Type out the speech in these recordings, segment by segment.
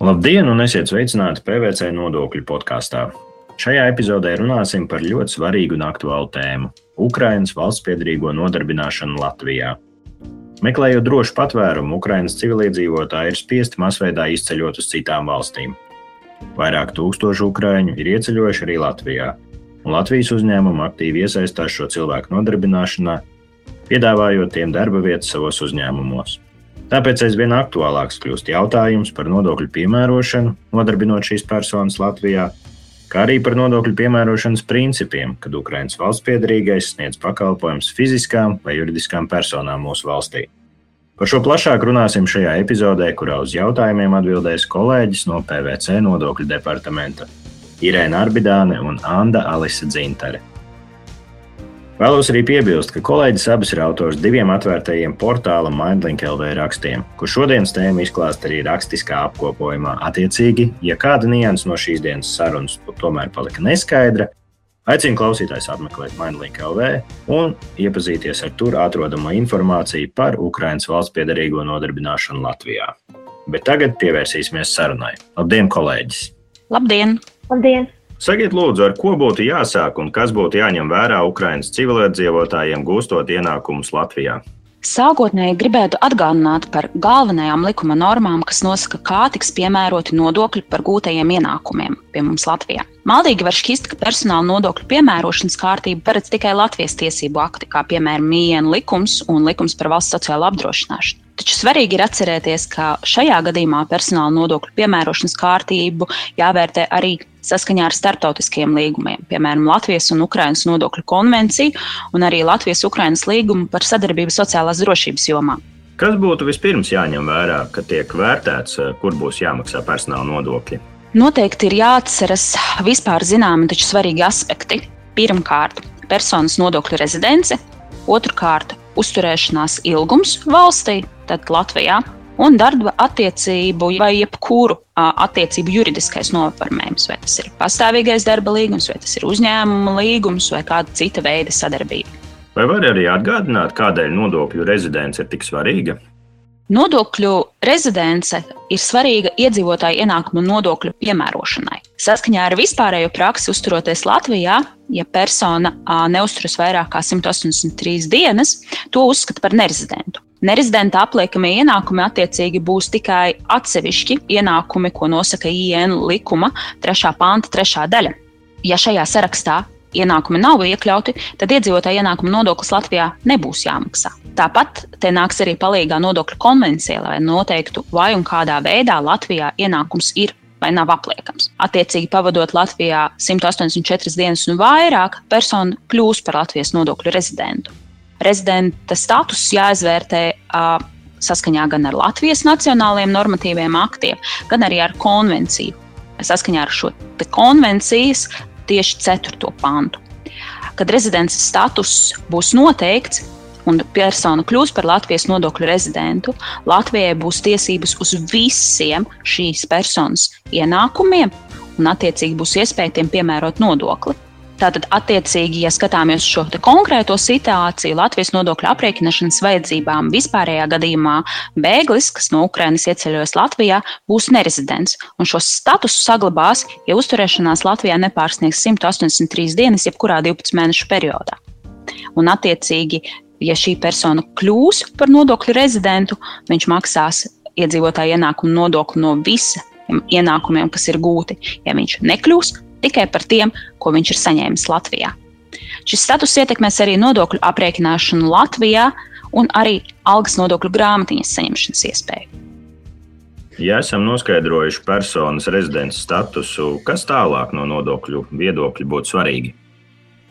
Labdien, un esiet sveicināti PVC nodokļu podkāstā. Šajā epizodē runāsim par ļoti svarīgu un aktuālu tēmu - Ukraiņas valsts piedarīgo nodarbināšanu Latvijā. Meklējot drošu patvērumu, Ukraiņas civiliedzīvotāji ir spiesti masveidā izceļot uz citām valstīm. Vairāk tūkstošu ukrāņu ir ieceļojuši arī Latvijā, un Latvijas uzņēmumi aktīvi iesaistās šo cilvēku nodarbināšanā, piedāvājot tiem darba vietas savos uzņēmumos. Tāpēc aizvien aktuālāks kļūst jautājums par nodokļu piemērošanu, nodarbinot šīs personas Latvijā, kā arī par nodokļu piemērošanas principiem, kad Ukraiņas valsts piedarīgais sniedz pakalpojumus fiziskām vai juridiskām personām mūsu valstī. Par šo plašāk runāsim šajā epizodē, kurā uz jautājumiem atbildēs kolēģis no PVC nodokļu departamenta Irēna Arbidāne un Anna Alise Dzintere. Vēlos arī piebilst, ka kolēģis abas ir autors diviem atvērtajiem portāla MindLink LV rakstiem, kur šodienas tēma izklāsta arī rakstiskā apkopojumā. Attiecīgi, ja kāda nianses no šīs dienas sarunas tomēr palika neskaidra, aicinu klausītājus apmeklēt MindLink LV un iepazīties ar tur atrodamo informāciju par Ukraiņas valsts piedarīgo nodarbināšanu Latvijā. Bet tagad pievērsīsimies sarunai. Labdien, kolēģis! Labdien! Labdien! Sakiet, lūdzu, ar ko būtu jāsāk un kas būtu jāņem vērā Ukraiņas civiliedzīvotājiem gūstot ienākumus Latvijā? Sākotnēji gribētu atgādināt par galvenajām likuma normām, kas nosaka, kā tiks piemēroti nodokļi par gūtajiem ienākumiem pie mums Latvijā. Maldīgi var šķist, ka personāla nodokļu piemērošanas kārtība paredz tikai Latvijas tiesību akti, kā piemēram mījienu likums un likums par valsts sociālo apdrošināšanu. Taču svarīgi ir atcerēties, ka šajā gadījumā personāla nodokļu piemērošanas kārtību jāvērtē arī saskaņā ar starptautiskiem līgumiem, piemēram, Latvijas un Ukrainas nodokļu konvenciju un arī Latvijas-Ukrainas līgumu par sadarbību sociālās drošības jomā. Kas būtu vispirms jāņem vērā, kad tiek vērtēts, kur būs jāmaksā personāla nodokļi? Noteikti ir jāatceras vispār zināmi, taču svarīgi aspekti. Pirmkārt, personas nodokļu rezidence, otrkārt, uzturēšanās ilgums valstī, tad Latvijā, un darba attiecību vai jebkuru attiecību juridiskais noformējums. Vai tas ir pastāvīgais darba līgums, vai tas ir uzņēmuma līgums, vai kāda cita veida sadarbība. Vai var arī atgādināt, kādēļ nodokļu rezidents ir tik svarīga? Nodokļu rezidence ir svarīga iedzīvotāju ienākumu nodokļu piemērošanai. Saskaņā ar vispārējo praksi, uzturoties Latvijā, ja persona neusturas vairāk kā 183 dienas, to uzskata par nerezidentu. Nerezidenta apliekamie ienākumi attiecīgi būs tikai atsevišķi ienākumi, ko nosaka IN likuma 3. panta 3. daļa. Ja šajā sarakstā ienākumi nav iekļauti, tad iedzīvotāja ienākuma nodoklis Latvijā nebūs jāmaksā. Tāpat te nāks arī palīdzīgā nodokļu konvencija, lai noteiktu, vai un kādā veidā Latvijā ienākums ir vai nav apliekams. Attiecīgi, pavadot Latvijā 184 dienas un vairāk, persona kļūs par Latvijas nodokļu rezidentu rezidenta status jāizvērtē uh, saskaņā gan ar Latvijas nacionālajiem normatīviem aktiem, gan arī ar konvenciju. Saskaņā ar šo konvencijas tieši 4. pantu. Kad rezidents status būs noteikts, un persona kļūs par Latvijas nodokļu rezidentu, Latvijai būs tiesības uz visiem šīs personas ienākumiem, un attiecīgi būs iespēja tiem piemērot nodokli. Tātad, attiecīgi, ja skatāmies šo konkrēto situāciju, Latvijas nodokļu aprēķināšanas vajadzībām vispārējā gadījumā bēglis, kas no Ukrainas ieceļojas Latvijā, būs nerezidents, un šo statusu saglabās, ja uzturēšanās Latvijā nepārsniegs 183 dienas jebkurā 12 mēnešu periodā. Un, attiecīgi, ja šī persona kļūs par nodokļu rezidentu, viņš maksās iedzīvotāju ienākumu nodokli no visa ienākumiem, kas ir gūti. Ja viņš nekļūs, tikai par tiem, ko viņš ir saņēmis Latvijā. Šis status ietekmēs arī nodokļu aprēķināšanu Latvijā un arī algas nodokļu grāmatiņas saņemšanas iespēju. Ja esam noskaidrojuši personas rezidents statusu, kas tālāk no nodokļu viedokļa būtu svarīgi?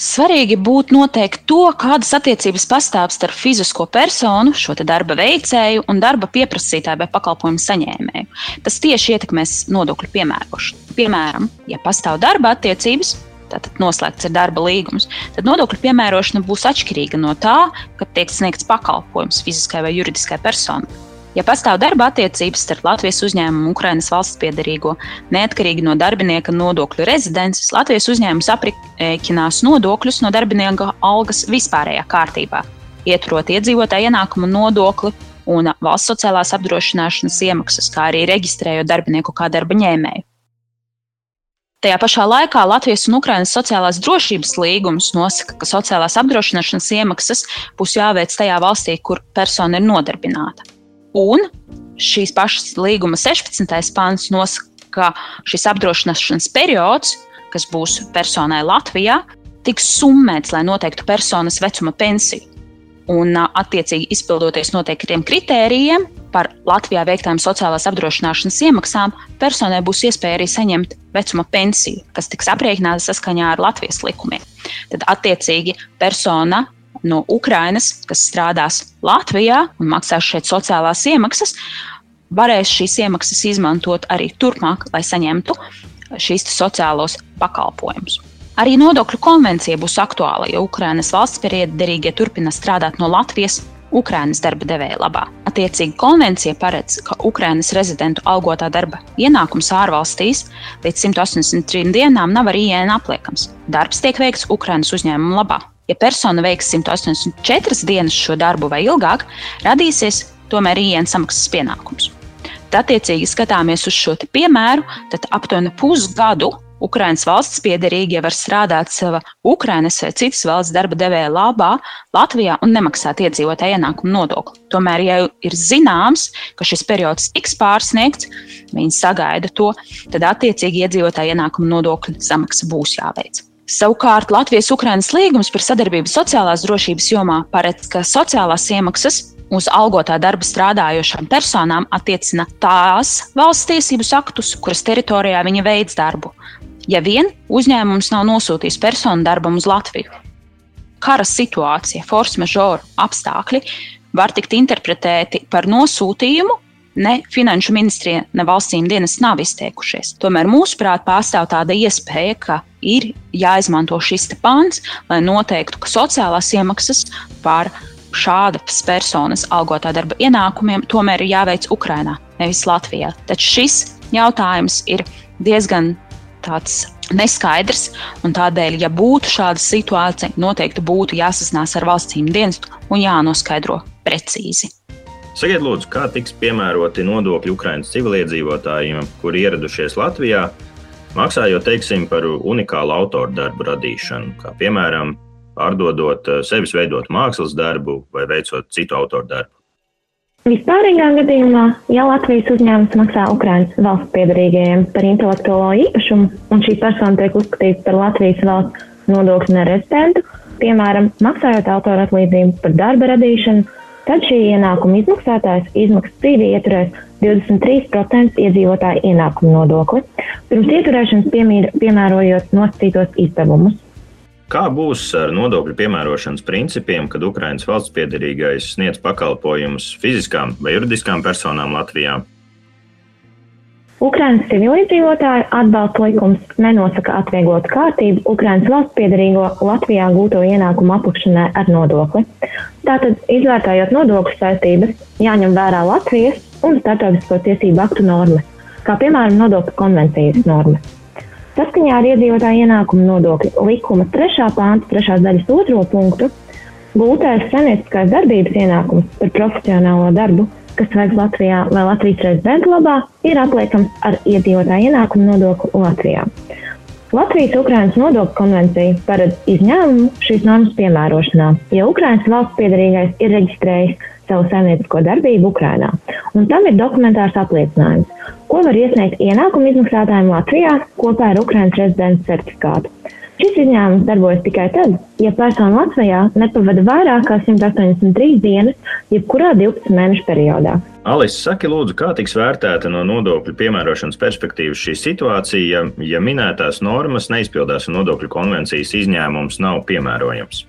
Svarīgi būtu noteikt to, kādas attiecības pastāv starp fizisko personu, šo darba veicēju un darba pieprasītāju vai pakalpojumu saņēmēju. Tas tieši ietekmēs nodokļu piemērošanu. Piemēram, ja pastāv darba attiecības, tātad noslēgts ir darba līgums, tad nodokļu piemērošana būs atšķirīga no tā, kad tiek sniegts pakalpojums fiziskai vai juridiskai personai. Ja pastāv darba attiecības starp Latvijas uzņēmumu un Ukrainas valsts piedarīgo, neatkarīgi no darbinieka nodokļu rezidences, Latvijas uzņēmums aprēķinās nodokļus no darbinieka algas vispārējā kārtībā, ieturot iedzīvotāju ienākumu nodokli un valsts sociālās apdrošināšanas iemaksas, kā arī reģistrējot darbinieku kā darba ņēmēju. Tajā pašā laikā Latvijas un Ukrainas sociālās drošības līgums nosaka, ka sociālās apdrošināšanas iemaksas būs jāveic tajā valstī, kur persona ir nodarbināta. Un šīs pašas līguma 16. pāns nosaka, ka šis apdrošināšanas periods, kas būs personai Latvijā, tiks summēts, lai noteiktu personas vecuma pensiju. Un, attiecīgi, izpildoties noteiktiem kritērijiem par Latvijā veiktām sociālās apdrošināšanas iemaksām, personai būs iespēja arī saņemt vecuma pensiju, kas tiks aprēķināta saskaņā ar Latvijas likumiem. Tad, attiecīgi, persona no Ukrainas, kas strādās Latvijā un maksās šeit sociālās iemaksas, varēs šīs iemaksas izmantot arī turpmāk, lai saņemtu šīs sociālos pakalpojumus. Arī nodokļu konvencija būs aktuāla, jo Ukrainas valsts piederīgie turpina strādāt no Latvijas Ukrainas darba devēja labā. Attiecīgi, konvencija paredz, ka Ukrainas rezidentu algotā darba ienākums ārvalstīs līdz 183 dienām nav arī ienākums apliekams. Darbs tiek veikts Ukrainas uzņēmuma labā. Ja persona veiks 184 dienas šo darbu vai ilgāk, radīsies tomēr ienākums samaksas pienākums. Tad, attiecīgi, skatāmies uz šo piemēru, tad aptuveni pusgadu Ukraiņas valsts piedarīgie var strādāt sava Ukraiņas vai citas valsts darba devēja labā Latvijā un nemaksāt iedzīvotāju ienākumu nodokli. Tomēr, ja ir zināms, ka šis periods tiks pārsniegts, viņi sagaida to, tad attiecīgi iedzīvotāju ienākumu nodokļu samaksa būs jāveic. Savukārt Latvijas-Ukrainas līgums par sadarbību sociālās drošības jomā paredz, ka sociālās iemaksas uz algotā darba strādājošām personām attiecina tās valsts tiesības aktus, kuras teritorijā viņa veids darbu, ja vien uzņēmums nav nosūtījis personu darbam uz Latviju. Kara situācija, force majeure apstākļi var tikt interpretēti par nosūtījumu. Ne Finanšu ministrija, ne valstīm dienas nav izteikušies. Tomēr mūsuprāt, pastāv tāda iespēja, ka ir jāizmanto šis pāns, lai noteiktu, ka sociālās iemaksas par šādas personas algotā darba ienākumiem tomēr ir jāveic Ukrajinā, nevis Latvijā. Taču šis jautājums ir diezgan tāds neskaidrs, tādēļ, ja būtu šāda situācija, noteikti būtu jāsazinās ar valstīm dienestu un jānoskaidro precīzi. Sakiet, lūdzu, kā tiks piemēroti nodokļi Ukraiņas civiliedzīvotājiem, kuri ieradušies Latvijā, maksājot, teiksim, par unikālu autoru darbu radīšanu, kā piemēram pārdodot eh, sevis veidot mākslas darbu vai veicot citu autoru darbu. Vispārīgā gadījumā, ja Latvijas uzņēmums maksā Ukraiņas valsts piedarīgajiem par intelektuālo īpašumu, un šī persona tiek uzskatīta par Latvijas valsts nodokļu nerezidentu, piemēram, maksājot autora atlīdzību par darba radīšanu, tad šī ienākuma izmaksātājs izmaksas brīdī ieturēs 23% iedzīvotāju ienākumu nodokli, pirms ieturēšanas piemērojot nosacītos izdevumus. Kā būs ar nodokļu piemērošanas principiem, kad Ukraiņas valsts piedarīgais sniedz pakalpojumus fiziskām vai juridiskām personām Latvijā? Ukraiņas civilizētāju atbalsta likums nenosaka atvieglotu kārtību Ukraiņas valsts piedarīgo Latvijā gūto ienākumu aplikšanai ar nodokli. Tātad, izvērtējot nodokļu saistības, jāņem vērā Latvijas un starptautisko tiesību aktu normas, kā piemēram nodokļu konvencijas normas. Saskaņā ar iedzīvotāju ienākumu nodokļu likuma 3. pānta 3. daļas 2. punktu gūtais saimnieciskās darbības ienākums par profesionālo darbu, kas veikts Latvijā vai Latvijas rezidenta labā, ir apliekams ar iedzīvotāju ienākumu nodokli Latvijā. Latvijas-Ukrainas nodokļu konvencija paredz izņēmumu šīs normas piemērošanā, ja Ukrainas valsts piedarīgais ir reģistrējis savu saimniecisko darbību Ukrainā, un tam ir dokumentārs apliecinājums, ko var iesniegt ienākumu izmaksātājiem Latvijā kopā ar Ukraiņas rezidents certifikātu. Šis izņēmums darbojas tikai tad, ja persona Latvijā nepavada vairāk kā 183 dienas, jebkurā 12 mēnešu periodā. Alis, saki, lūdzu, kā tiks vērtēta no nodokļu piemērošanas perspektīvas šī situācija, ja minētās normas neizpildās un nodokļu konvencijas izņēmums nav piemērojams?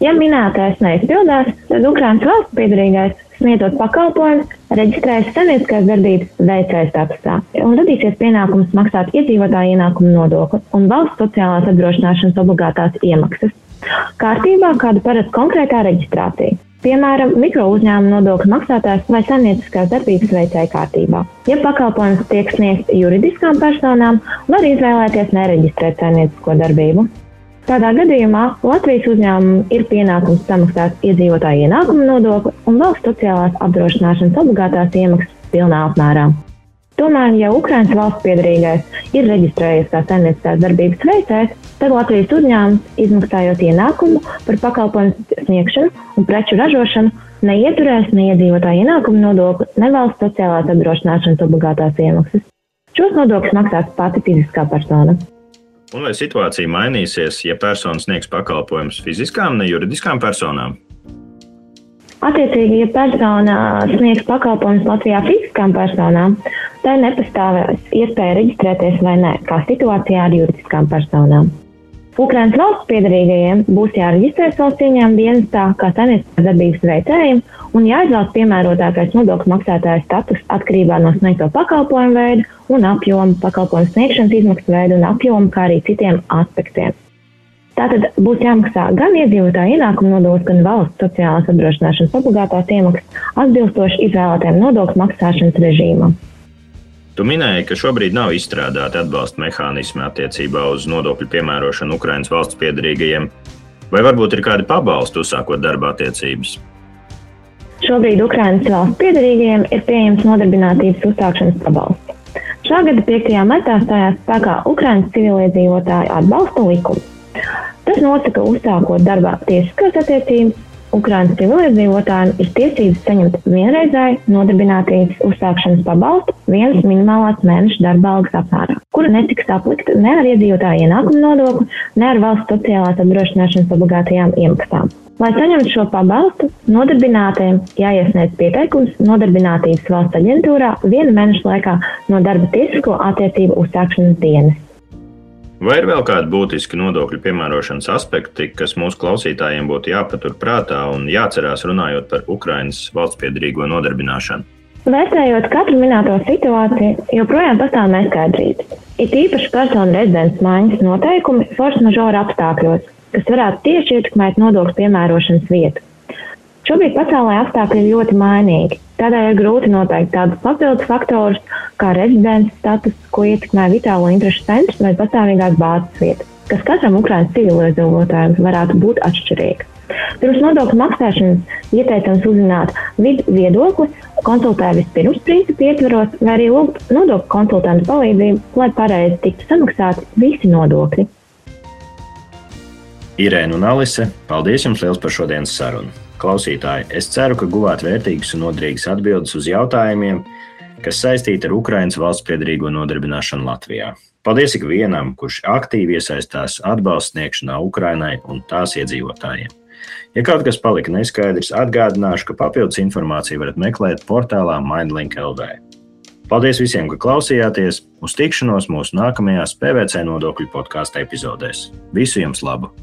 Ja minētais neizpildās, tad Ukraiņas valsts piedarīgais sniedzot pakalpojumus, reģistrējas sabiedriskās darbības veicēja statusā un radīsies pienākums maksāt iedzīvotāju ienākumu nodokli un valsts sociālās apdrošināšanas obligātās iemaksas. Kārtībā, kādu paredz konkrētā reģistrācija. Piemēram, mikro uzņēmuma nodokļu maksātājs vai saimnieciskās darbības veicēja kārtībā. Ja pakalpojums tiek sniegts juridiskām personām, var izvēlēties nereģistrēt saimniecisko darbību. Tādā gadījumā Latvijas uzņēmumam ir pienākums samaksāt iedzīvotāju ienākumu nodokli un valsts sociālās apdrošināšanas obligātās iemaksas pilnā apmērā. Tomēr, ja Ukraiņas valsts piedarīgais ir reģistrējies kā saimnieciskās darbības veicējs, tad Latvijas uzņēmums, izmaksājot ienākumu par pakalpojumu sniegšanu un preču ražošanu, neieturēs ne iedzīvotāju ienākumu nodokli, ne valsts sociālās apdrošināšanas obligātās iemaksas. Šos nodokļus maksās pati fiziskā persona. Un vai situācija mainīsies, ja persona sniegs pakalpojumus fiziskām, ne juridiskām personām? Attiecīgi, ja persona sniegs pakalpojumus Latvijā fiziskām personām, tai nepastāvēs iespēja reģistrēties vai nē, kā situācijā ar juridiskām personām. Ukraiņas valsts piedarīgajiem būs jāreģistrēs valsts ieņēmuma dienestā kā saimnieciskās darbības veicējiem un jāizvēlas piemērotākais nodokļu maksātāja status atkarībā no sniegto pakalpojumu veidu un apjomu, pakalpojumu sniegšanas izmaksu veidu un apjomu, kā arī citiem aspektiem. Tātad būs jāmaksā gan iedzīvotāju ienākumu nodoklis, gan valsts sociālās apdrošināšanas obligātās iemaksas atbilstoši izvēlētajam nodokļu maksāšanas režīmam. Tu minēji, ka šobrīd nav izstrādāti atbalsta mehānismi attiecībā uz nodokļu piemērošanu Ukraiņas valsts piedarīgajiem, vai varbūt ir kādi pabalsti uzsākot darba attiecības? Šobrīd Ukraiņas valsts piedarīgajiem ir pieejams nodarbinātības uzsākšanas pabalsts. Šā gada 5. martā stājās spēkā Ukraiņas civiliedzīvotāju atbalsta likums. Tas nosaka uzsākot darbā tiesiskās attiecības Ukraiņas civiliedzīvotājiem ir tiesības saņemt vienreizēju nodarbinātības uzsākšanas pabalstu vienas minimālās mēneša darba algas apmērā, kura netiks aplikta ne ar iedzīvotāju ienākumu nodokli, ne ar valsts sociālās apdrošināšanas obligātajām iemaksām. Lai saņemtu šo pabalstu, nodarbinātajiem jāiesniedz pieteikums Nodarbinātības valsts aģentūrā vienu mēnešu laikā no darba tiesisko attiecību uzsākšanas dienas. Vai ir vēl kādi būtiski nodokļu piemērošanas aspekti, kas mūsu klausītājiem būtu jāpatur prātā un jāatcerās runājot par Ukraiņas valsts piedrīgo nodarbināšanu? Vērtējot katru minēto situāciju, joprojām pastāv neskaidrības. Ir īpaši personu rezidents maiņas noteikumi force majeure apstākļos, kas varētu tieši ietekmēt nodokļu piemērošanas vietu. Šobrīd pasaulē apstākļi ir ļoti mainīgi. Tādēļ ir grūti noteikt tādus papildus faktorus, kā rezidents status, ko ietekmē vitālo interešu centrs vai pastāvīgās bāzes vieta, kas katram Ukraiņas civiliedzīvotājam varētu būt atšķirīga. Pirms nodokļu maksāšanas ieteicams uzzināt vidu viedokli, konsultēt vispirms principu ietveros, vai arī lūgt nodokļu konsultantu palīdzību, lai pareizi tiktu samaksāti visi nodokļi. Irēna un Alise, paldies jums liels par šodienas sarunu! Klausītāji, es ceru, ka guvāt vērtīgas un noderīgas atbildes uz jautājumiem, kas saistīti ar Ukraiņas valsts piedarīgo nodarbināšanu Latvijā. Paldies ikvienam, kurš aktīvi iesaistās atbalsta sniegšanā Ukrainai un tās iedzīvotājiem. Ja kaut kas palika neskaidrs, atgādināšu, ka papildus informāciju varat meklēt portālā MindLink LV. Paldies visiem, ka klausījāties! Uz tikšanos mūsu nākamajās PVC nodokļu podkāstu epizodēs. Visu jums labu!